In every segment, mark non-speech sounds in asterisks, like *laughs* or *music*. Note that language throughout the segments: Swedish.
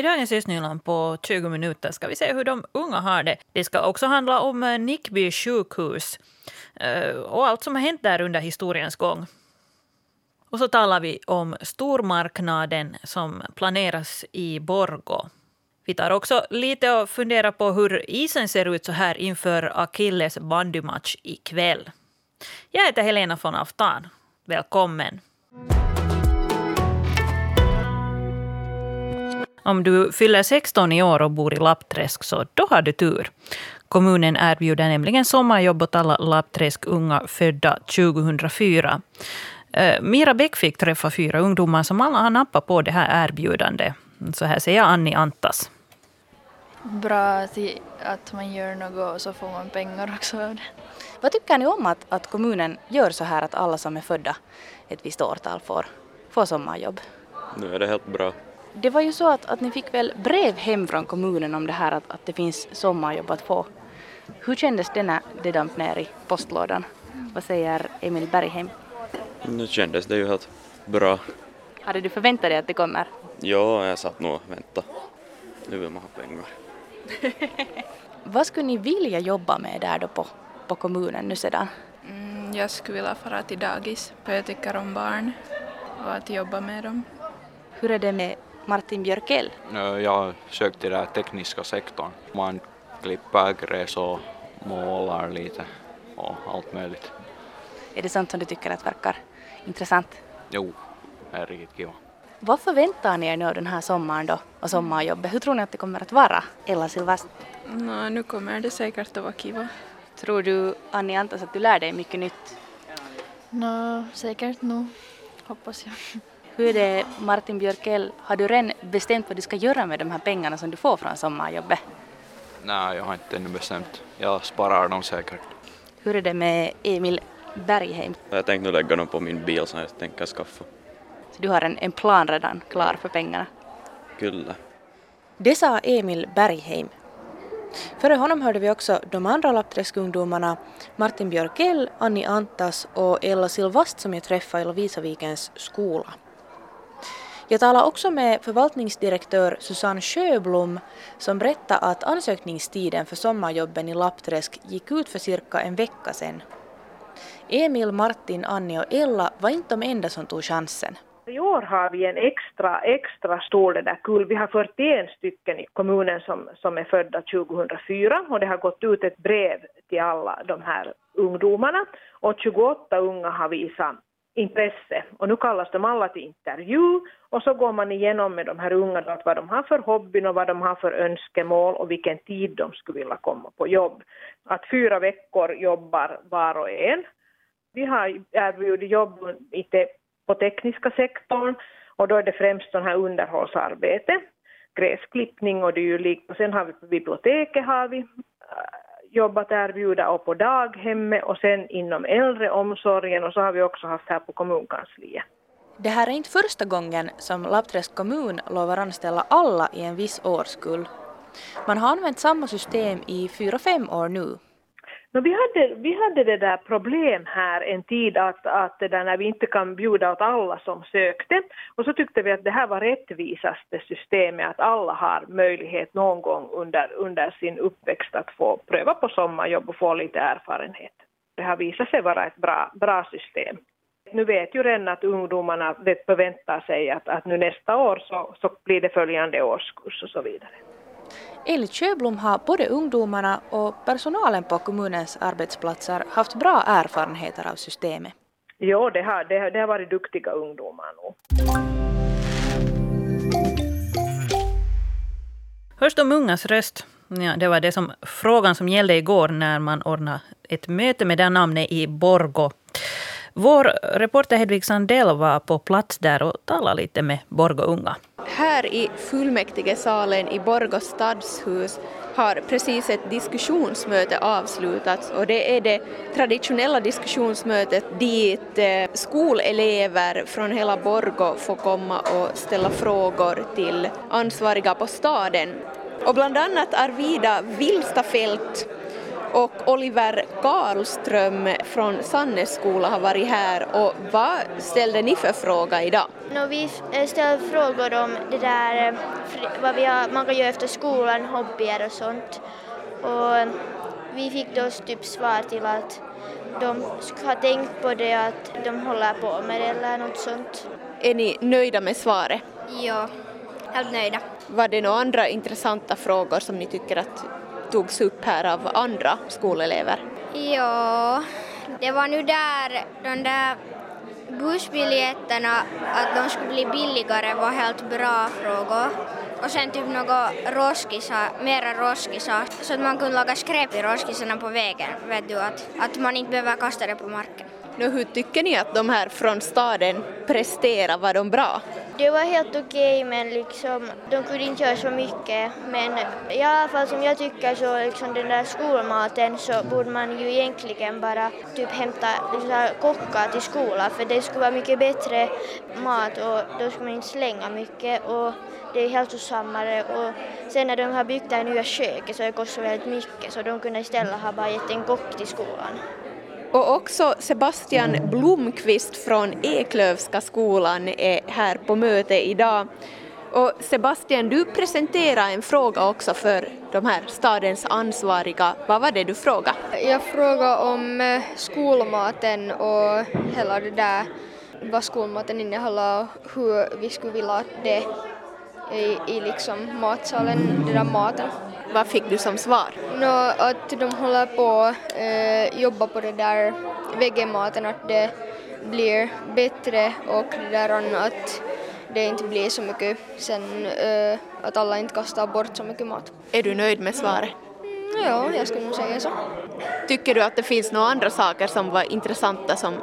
I dagens Östnyland på 20 minuter ska vi se hur de unga har det. Det ska också handla om eh, Nickby sjukhus eh, och allt som har hänt där under historiens gång. Och så talar vi om stormarknaden som planeras i Borgo. Vi tar också lite och funderar på hur isen ser ut så här inför Akilles bandymatch ikväll. Jag heter Helena von Aftan. Välkommen! Om du fyller 16 i år och bor i Lappträsk så då har du tur. Kommunen erbjuder nämligen sommarjobb åt alla Lappträsk unga födda 2004. Eh, Mira Bäck fick träffa fyra ungdomar som alla har nappat på det här erbjudandet. Så här säger Annie Antas. Bra att man gör något och så får man pengar också Vad tycker ni om att, att kommunen gör så här att alla som är födda ett visst årtal får, får sommarjobb? Nu är det helt bra. Det var ju så att, att ni fick väl brev hem från kommunen om det här att, att det finns sommarjobb att få. Hur kändes det när det damp ner i postlådan? Vad säger Emil Bergheim? Nu kändes det ju helt bra. Hade du förväntat dig att det kommer? Ja, jag satt nog och väntade. Nu vill man ha pengar. *laughs* Vad skulle ni vilja jobba med där då på, på kommunen nu sedan? Mm, jag skulle vilja fara till dagis, för jag tycker om barn och att jobba med dem. Hur är det med Martin Björkell? Jag har sökt till den tekniska sektorn. Man klipper gräs och målar lite och allt möjligt. Är det sånt som du tycker att verkar intressant? Jo, det är riktigt kiva. Vad förväntar ni er nu den här sommaren då och sommarjobbet? Hur tror ni att det kommer att vara, Ella Silvast? No, nu kommer det säkert att vara kiva. Tror du, Annie Antas, att du lär dig mycket nytt? No, säkert nog, hoppas jag. Hur är det, Martin Björkell, har du redan bestämt vad du ska göra med de här pengarna som du får från sommarjobbet? Nej, jag har inte ännu bestämt. Jag sparar dem säkert. Hur är det med Emil Bergheim? Jag tänkte nu lägga dem på min bil som jag tänker skaffa. Så du har en, en plan redan klar för pengarna? Kyllä. Det sa Emil Bergheim. Före honom hörde vi också de andra Lappträskungdomarna Martin Björkell, Annie Antas och Ella Silvast som jag träffade i Lovisavikens skola. Jag talade också med förvaltningsdirektör Susanne Sjöblom som berättade att ansökningstiden för sommarjobben i Lappträsk gick ut för cirka en vecka sedan. Emil, Martin, Annie och Ella var inte de enda som tog chansen. I år har vi en extra, extra stor där kull. Vi har 41 stycken i kommunen som, som är födda 2004 och det har gått ut ett brev till alla de här ungdomarna och 28 unga har visat intresse och nu kallas de alla till intervju och så går man igenom med de här unga då, vad de har för hobbyn och vad de har för önskemål och vilken tid de skulle vilja komma på jobb. Att fyra veckor jobbar var och en. Vi har erbjudit jobb på tekniska sektorn och då är det främst sån här underhållsarbete, gräsklippning och dylikt. Och sen har vi på biblioteket har vi jobbat erbjuda och på daghemmet och sen inom äldreomsorgen och så har vi också haft här på kommunkansliet. Det här är inte första gången som Lappträsk kommun lovar anställa alla i en viss årskull. Man har använt samma system i fyra, fem år nu. No, vi, hade, vi hade det där problem här en tid att, att det där när vi inte kan bjuda åt alla som sökte och så tyckte vi att det här var rättvisaste systemet att alla har möjlighet någon gång under, under sin uppväxt att få pröva på sommarjobb och få lite erfarenhet. Det har visat sig vara ett bra, bra system. Nu vet ju redan att ungdomarna förväntar sig att, att nu nästa år så, så blir det följande årskurs och så vidare. Enligt Sjöblom har både ungdomarna och personalen på kommunens arbetsplatser haft bra erfarenheter av systemet. Jo, det har, det har, det har varit duktiga ungdomar nog. Hörs de ungas röst? Ja, det var det som, frågan som gällde igår när man ordnade ett möte med det namnet i Borgo. Vår reporter Hedvig Sandell var på plats där och talade lite med Borgo unga. Här i fullmäktigesalen i Borgå stadshus har precis ett diskussionsmöte avslutats och det är det traditionella diskussionsmötet dit eh, skolelever från hela Borgå får komma och ställa frågor till ansvariga på staden. Och bland annat Arvida Vilstafelt och Oliver Karlström från Sannes skola har varit här och vad ställde ni för fråga idag? No, vi ställde frågor om det där vad vi har, man kan göra efter skolan, hobbyer och sånt. Och vi fick då typ svar till att de har tänkt på det att de håller på med det eller något sånt. Är ni nöjda med svaret? Ja, helt nöjda. Var det några andra intressanta frågor som ni tycker att togs upp här av andra skolelever? Ja, det var nu där de där bussbiljetterna, att de skulle bli billigare var helt bra frågor. Och sen typ några roskisar, mera roskisar, så att man kunde laga skräp i roskisarna på vägen, vet du, att, att man inte behöver kasta det på marken. Nu, hur tycker ni att de här från staden presterar? Var de bra? Det var helt okej okay, men liksom, de kunde inte göra så mycket. Men i alla fall som jag tycker så liksom den där skolmaten så borde man ju egentligen bara typ hämta liksom, kockar till skolan för det skulle vara mycket bättre mat och då skulle man inte slänga mycket och det är hälsosammare och sen när de har byggt det här nya köket så det kostar väldigt mycket så de kunde istället ha bara gett en kock till skolan. Och också Sebastian Blomqvist från Eklövska skolan är här på möte idag. Och Sebastian, du presenterade en fråga också för de här stadens ansvariga. Vad var det du frågade? Jag frågade om eh, skolmaten och hela det där, vad skolmaten innehåller och hur vi skulle vilja att det i, i liksom matsalen, den där maten. Vad fick du som svar? No, att de håller på att eh, jobba på det där vegematen, att det blir bättre och det där att det inte blir så mycket sen, eh, att alla inte kastar bort så mycket mat. Är du nöjd med svaret? Mm, ja, jag skulle nog säga så. Tycker du att det finns några andra saker som var intressanta som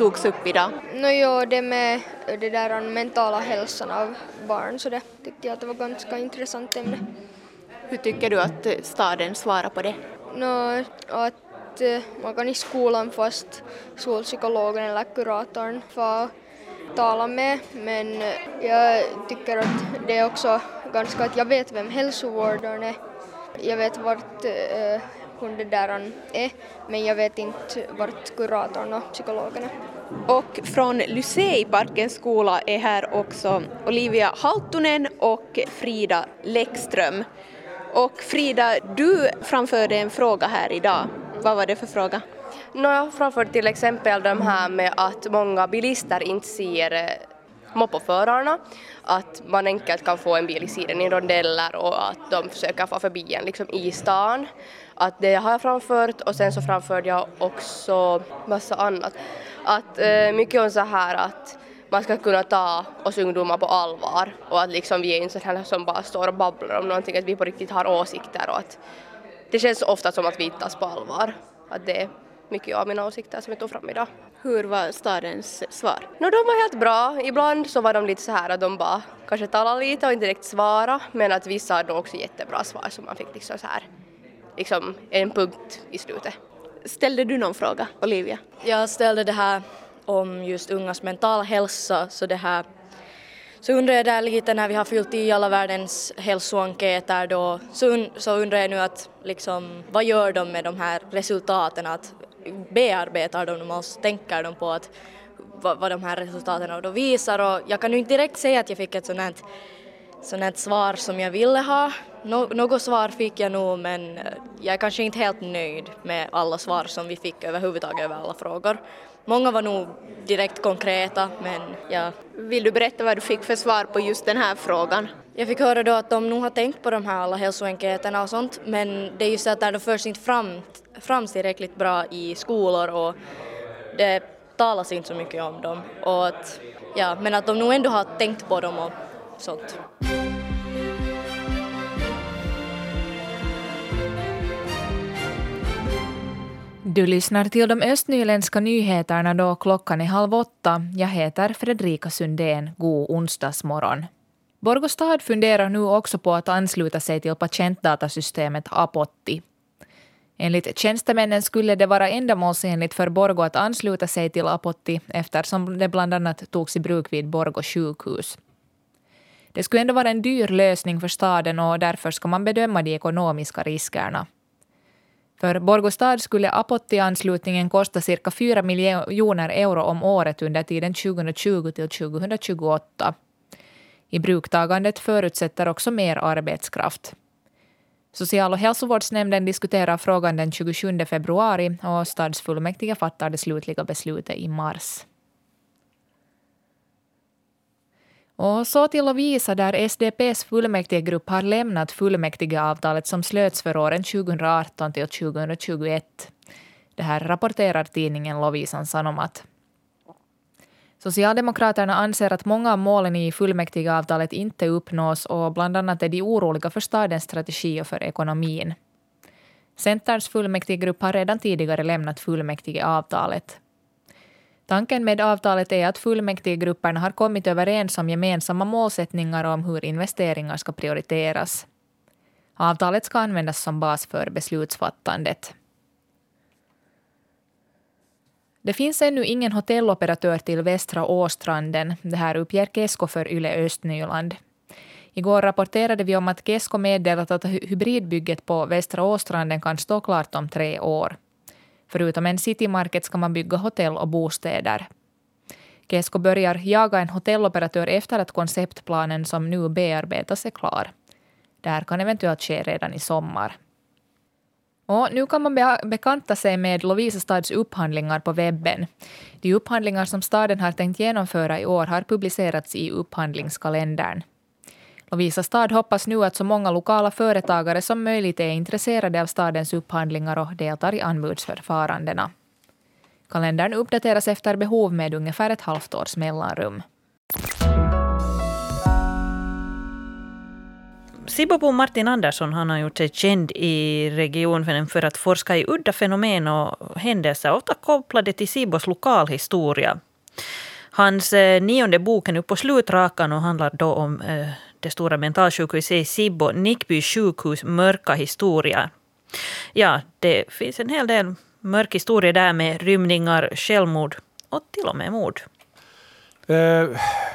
togs upp idag? No, jo, det med det där mentala hälsan av barn så det tyckte jag att det var ganska intressant ämne. Hur tycker du att staden svarar på det? No, att eh, man kan i skolan fast skolpsykologen eller kuratorn få tala med men jag tycker att det är också ganska att jag vet vem hälsovårdaren är. Jag vet vart eh, hon det där är men jag vet inte vart kuratorn och psykologen är. Och från Lyseiparkens skola är här också Olivia Haltunen och Frida Läckström. Och Frida, du framförde en fråga här idag. Vad var det för fråga? No, jag framförde till exempel de här med att många bilister inte ser eh, moppoförarna, att man enkelt kan få en bil i sidan i rondeller och att de försöker få förbi en liksom i stan. Att det har jag framfört och sen så framförde jag också massa annat. Att eh, mycket om så här att man ska kunna ta oss ungdomar på allvar och att liksom vi är inte sådana som bara står och babblar om någonting, att vi på riktigt har åsikter och att det känns ofta som att vi tas på allvar. Att det är mycket av mina åsikter som jag tog fram idag. Hur var stadens svar? No, de var helt bra. Ibland så var de lite så här att de bara kanske talade lite och inte direkt svara men att vissa hade också jättebra svar så man fick liksom så här liksom en punkt i slutet. Ställde du någon fråga, Olivia? Jag ställde det här om just ungas mentala hälsa så det här så undrar jag där lite när vi har fyllt i alla världens hälsoenkäter då så, så undrar jag nu att liksom vad gör de med de här resultaten att bearbetar de dem och tänker de på att vad, vad de här resultaten då visar och jag kan ju inte direkt säga att jag fick ett sånt här, sånt här svar som jag ville ha. Nå, något svar fick jag nog men jag är kanske inte helt nöjd med alla svar som vi fick överhuvudtaget över alla frågor. Många var nog direkt konkreta men ja. Vill du berätta vad du fick för svar på just den här frågan? Jag fick höra då att de nog har tänkt på de här alla hälsoenkäterna och sånt men det är just att de förs inte fram, fram tillräckligt bra i skolor och det talas inte så mycket om dem. Och att, ja, men att de nog ändå har tänkt på dem och sånt. Du lyssnar till de östnyländska nyheterna då klockan är halv åtta. Jag heter Fredrika Sundén. God onsdagsmorgon. Borgostad funderar nu också på att ansluta sig till patientdatasystemet Apotti. Enligt tjänstemännen skulle det vara ändamålsenligt för Borgo att ansluta sig till Apotti eftersom det bland annat togs i bruk vid Borgo sjukhus. Det skulle ändå vara en dyr lösning för staden och därför ska man bedöma de ekonomiska riskerna. För Borgostad skulle Apotti-anslutningen kosta cirka 4 miljoner euro om året under tiden 2020 till 2028. I bruktagandet förutsätter också mer arbetskraft. Social och hälsovårdsnämnden diskuterar frågan den 27 februari och stadsfullmäktige fattar det slutliga beslutet i mars. Och så till Lovisa där SDPs fullmäktigegrupp har lämnat fullmäktigeavtalet som slöts för åren 2018 till 2021. Det här rapporterar tidningen Lovisan Sanomat. Socialdemokraterna anser att många av målen i fullmäktigeavtalet inte uppnås och bland annat är de oroliga för stadens strategi och för ekonomin. Centerns fullmäktigegrupp har redan tidigare lämnat fullmäktigeavtalet. Tanken med avtalet är att fullmäktigegrupperna har kommit överens om gemensamma målsättningar om hur investeringar ska prioriteras. Avtalet ska användas som bas för beslutsfattandet. Det finns ännu ingen hotelloperatör till Västra Åstranden. Det här uppger Kesko för Yle Östnyland. Igår rapporterade vi om att Kesko meddelat att hybridbygget på Västra Åstranden kan stå klart om tre år. Förutom en citymarket ska man bygga hotell och bostäder. Kesko börjar jaga en hotelloperatör efter att konceptplanen som nu bearbetas är klar. Det här kan eventuellt ske redan i sommar. Och nu kan man be bekanta sig med Lovisa stads upphandlingar på webben. De upphandlingar som staden har tänkt genomföra i år har publicerats i upphandlingskalendern. Lovisa stad hoppas nu att så många lokala företagare som möjligt är intresserade av stadens upphandlingar och deltar i anbudsförfarandena. Kalendern uppdateras efter behov med ungefär ett halvt års mellanrum. Sibobon Martin Andersson han har gjort sig känd i regionen för att forska i udda fenomen och händelser, ofta kopplade till Sibos lokalhistoria. Hans eh, nionde bok är nu på slutrakan och handlar då om eh, det stora mentalsjukhuset i Sibbo, Nickby sjukhus mörka historia. Ja, det finns en hel del mörk historia där med rymningar, självmord och till och med mord. Eh,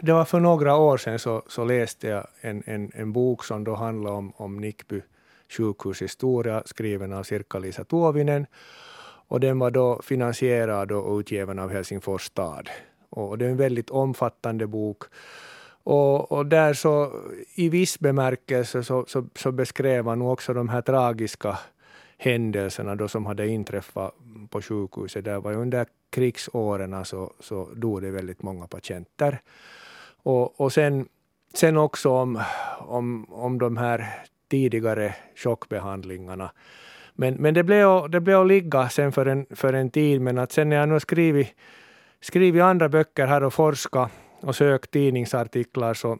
det var för några år sedan så, så läste jag en, en, en, bok som då handlade om, om Nickby sjukhushistoria skriven av Sirkka-Liisa Tuovinen. Och den var då finansierad och utgiven av Helsingfors stad. Och det är en väldigt omfattande bok. Och, och där så i viss bemärkelse så, så, så beskrev han också de här tragiska händelserna då som hade inträffat på sjukhuset. Där var under krigsåren så, så dog det väldigt många patienter. Och, och sen, sen också om, om, om de här tidigare chockbehandlingarna. Men, men det, blev, det blev att ligga sen för en, för en tid, men att sen när jag nu skrivit, skrivit andra böcker här och forskat och sökt tidningsartiklar så,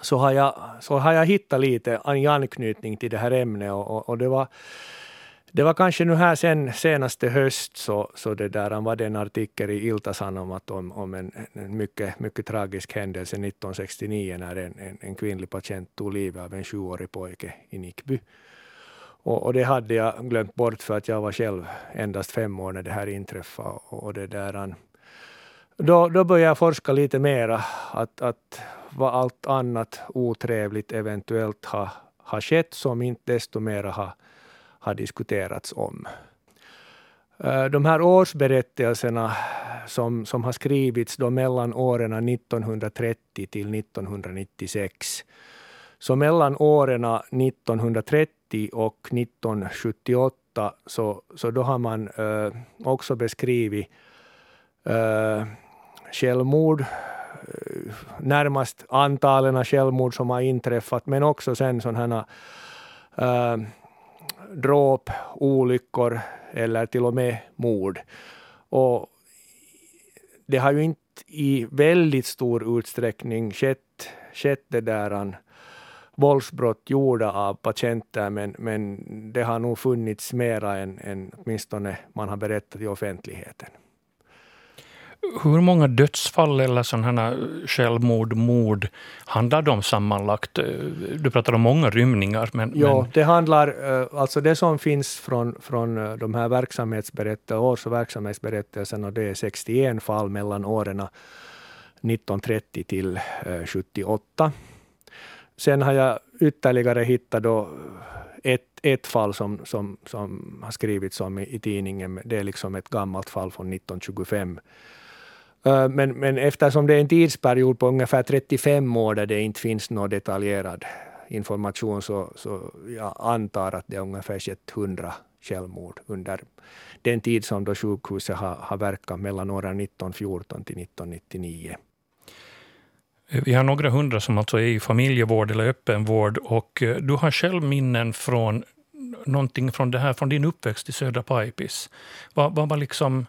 så, har jag, så har jag hittat lite i anknytning till det här ämnet. Och, och, och, det, var, det var kanske nu här sen senaste höst så, så det där var det en artikel i Ilta-Sanomat om, om en, en mycket, mycket tragisk händelse 1969 när en, en, en kvinnlig patient tog livet av en sjuårig pojke i Nickby. Och, och, det hade jag glömt bort för att jag var själv endast fem år när det här inträffade. Och, och det där, då, då började jag forska lite mera, att, att vad allt annat otrevligt eventuellt har, har skett som inte desto mera har, har diskuterats om. Eh, de här årsberättelserna som, som har skrivits då mellan åren 1930 till 1996. Så mellan åren 1930 och 1978 så, så då har man äh, också beskrivit äh, självmord, eh, närmast antalen självmord som har inträffat, men också sen sådana äh, dråp, olyckor eller till och med mord. Och det har ju inte i väldigt stor utsträckning skett, skett det där eh, våldsbrott gjorda av patienter, men, men det har nog funnits mera än, än åtminstone man har berättat i offentligheten. Hur många dödsfall eller sådana självmord, mord handlar det om sammanlagt? Du pratar om många rymningar. Men, ja, men... det handlar, eh, alltså det som finns från, från eh, de här verksamhetsberättelserna, års och verksamhetsberättelserna, det är 61 fall mellan åren 1930 till 78. Eh, Sen har jag ytterligare hittat då ett, ett fall som, som, som har skrivits om i, i tidningen. Det är liksom ett gammalt fall från 1925. Eh, men, men eftersom det är en tidsperiod på ungefär 35 år där det inte finns någon detaljerad information så, så jag antar att det är ungefär 100 självmord under den tid som då sjukhuset har, har verkat mellan åren 1914 till 1999. Eh, vi har några hundra som alltså är i familjevård eller öppenvård och eh, du har själv minnen från någonting från det här, från din uppväxt i södra Pajpis. Vad, vad var liksom,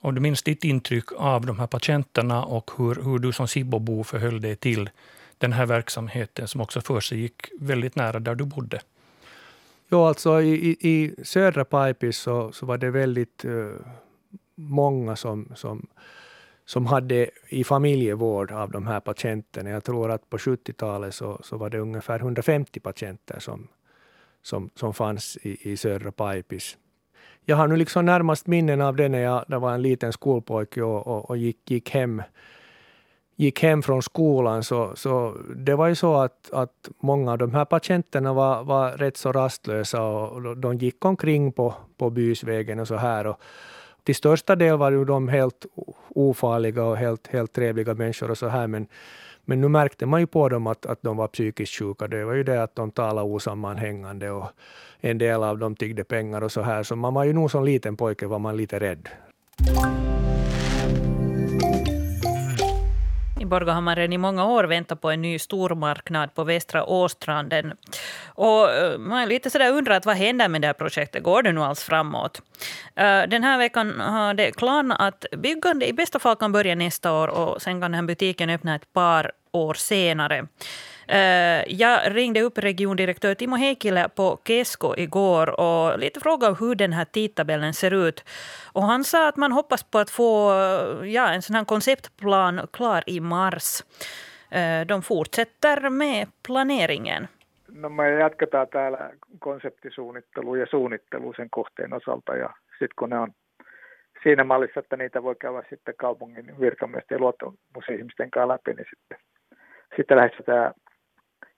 om du minns ditt intryck av de här patienterna och hur, hur du som Sibbobo förhöll dig till den här verksamheten som också för sig gick väldigt nära där du bodde? Ja, alltså i, i, i södra Pipis så, så var det väldigt uh, många som, som, som hade i familjevård av de här patienterna. Jag tror att på 70-talet så, så var det ungefär 150 patienter som, som, som fanns i, i södra Pipis. Jag har nu liksom närmast minnen av det när jag, jag var en liten skolpojke och, och, och gick, gick hem gick hem från skolan så, så det var ju så att, att många av de här patienterna var, var rätt så rastlösa och de gick omkring på, på bysvägen och så här. Och till största del var ju de helt ofarliga och helt, helt trevliga människor och så här men, men nu märkte man ju på dem att, att de var psykiskt sjuka. Det var ju det att de talade osammanhängande och en del av dem tiggde pengar och så här. Så man var ju nog som liten pojke var man lite rädd. Borgå har man redan i många år väntat på en ny stormarknad på Västra Åstranden. Och eh, man är lite sådär undrat vad händer med det här projektet? Går det nu alls framåt? Eh, den här veckan har det klarnat att byggande i bästa fall kan börja nästa år och sen kan den här butiken öppna ett par år senare. Eh, jag ringde upp regiondirektör Timo Heikkilä på Kesko igår och lite frågade hur den här tidtabellen ser ut. Och han sa att man hoppas på att få eh, ja, en sån här konceptplan klar i mars. Eh, de fortsätter med planeringen. No me jatketaan täällä konseptisuunnittelu ja suunnittelu sen kohteen osalta ja sitten kun ne on siinä mallissa, että niitä voi käydä sitten kaupungin virkamiesten ja luottamusihmisten kanssa läpi, niin sitten, sitten lähdetään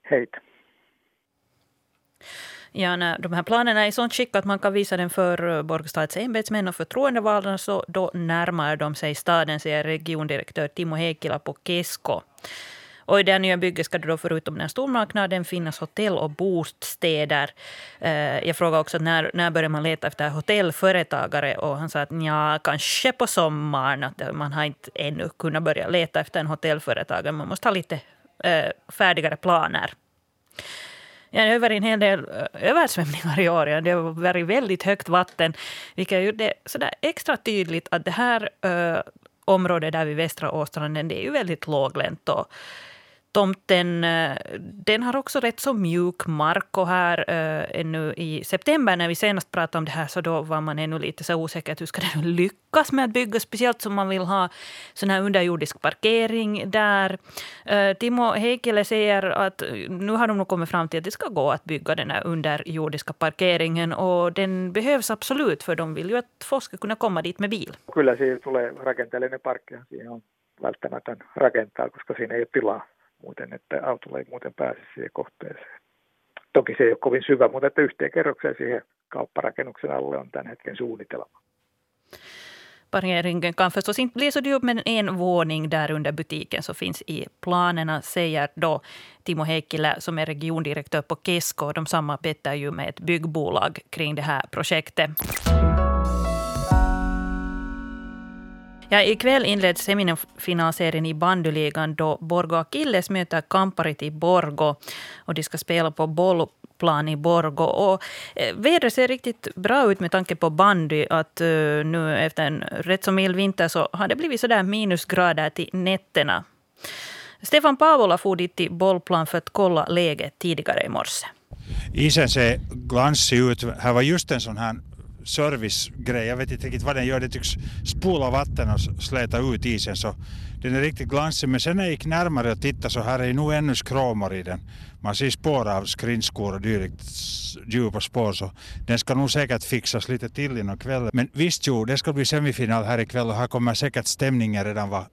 hejt. Ja, när de här planerna är i sånt skick att man kan visa den för eh, Borgstads ämbetsmän och förtroendevalda så då närmar de sig staden, säger regiondirektör Timo Heikkila på Kesko. Och I det nya bygget ska det då förutom den stormarknaden finnas hotell och bostäder. Eh, jag frågade också när, när börjar man leta efter hotellföretagare och han sa att ja, kanske på sommaren. Att man har inte ännu kunnat börja leta efter en hotellföretagare. Man måste ha lite Eh, färdigare planer. Jag det har varit en hel del eh, översvämningar i år. Ja. Det har varit väldigt högt vatten, vilket gjorde det sådär extra tydligt att det här ö, området där vid västra Åstranden, det är ju väldigt låglänt. Och tomten eh, den har också rätt så mjuk mark. Och här äh, ännu i september när vi senast pratade om det här så då var man ännu lite så osäker. Hur ska det lyckas med att bygga? Speciellt som man vill ha sån här underjordisk parkering där. Äh, Timo Heikkilä säger att nu har de nog kommit fram till att det ska gå att bygga den här underjordiska parkeringen. Och den behövs absolut för de vill ju att folk ska kunna komma dit med bil. Kyllä siihen tulee rakenteellinen parkki. Siihen on välttämätön rakentaa, koska siinä ei ole tilaa muuten, että autolla ei muuten pääse siihen kohteeseen. Toki se ei ole kovin syvä, mutta että yhteen kerrokseen siihen kaupparakennuksen alle on tämän hetken suunnitelma. Parkeringen kan förstås inte bli så dyr, men en våning där under butiken så finns i planerna, säger då Timo Heikkilä som är regiondirektör på Kesko. De samarbetar ju med ett byggbolag kring det här projektet. Ja, ikväll inleds semifinalserien i bandyligan då Borgo Akilles möter Kamparit i Borgo. Och de ska spela på bollplan i Borgo. Och eh, vädret ser riktigt bra ut med tanke på bandy. Att eh, nu efter en rätt så mild vinter så har det blivit sådär minusgrader till nätterna. Stefan Paavola for dit till bollplan för att kolla läget tidigare i morse. Isen ser glansig ut. Här var just en sån här servicegrej. Jag vet inte riktigt vad den gör. Den tycks spola vatten och släta ut isen så den är riktigt glansig. Men sen när jag gick närmare och tittade så här är nog ännu skråmor i den. Man ser spår av skrinskor och dylikt, djupa spår så den ska nog säkert fixas lite till inom kvällen. Men visst jo, det ska bli semifinal här ikväll och här kommer säkert stämningen redan vara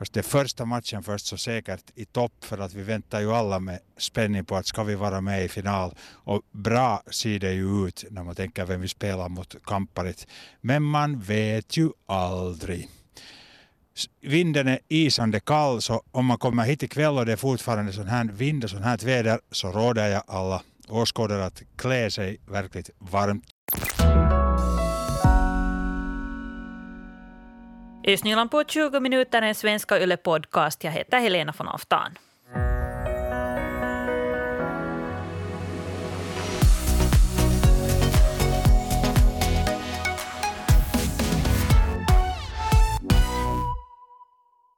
Fast det är första matchen först så säkert i topp för att vi väntar ju alla med spänning på att ska vi vara med i final. Och bra ser det ju ut när man tänker vem vi spelar mot Kamparit. Men man vet ju aldrig. Vinden är isande kall så om man kommer hit ikväll och det är fortfarande sån här vind och sån här väder så råder jag alla åskådare att klä sig verkligt varmt. Östnyland på 20 minuter, en svenska Yle-podcast. Jag heter Helena von Aftan.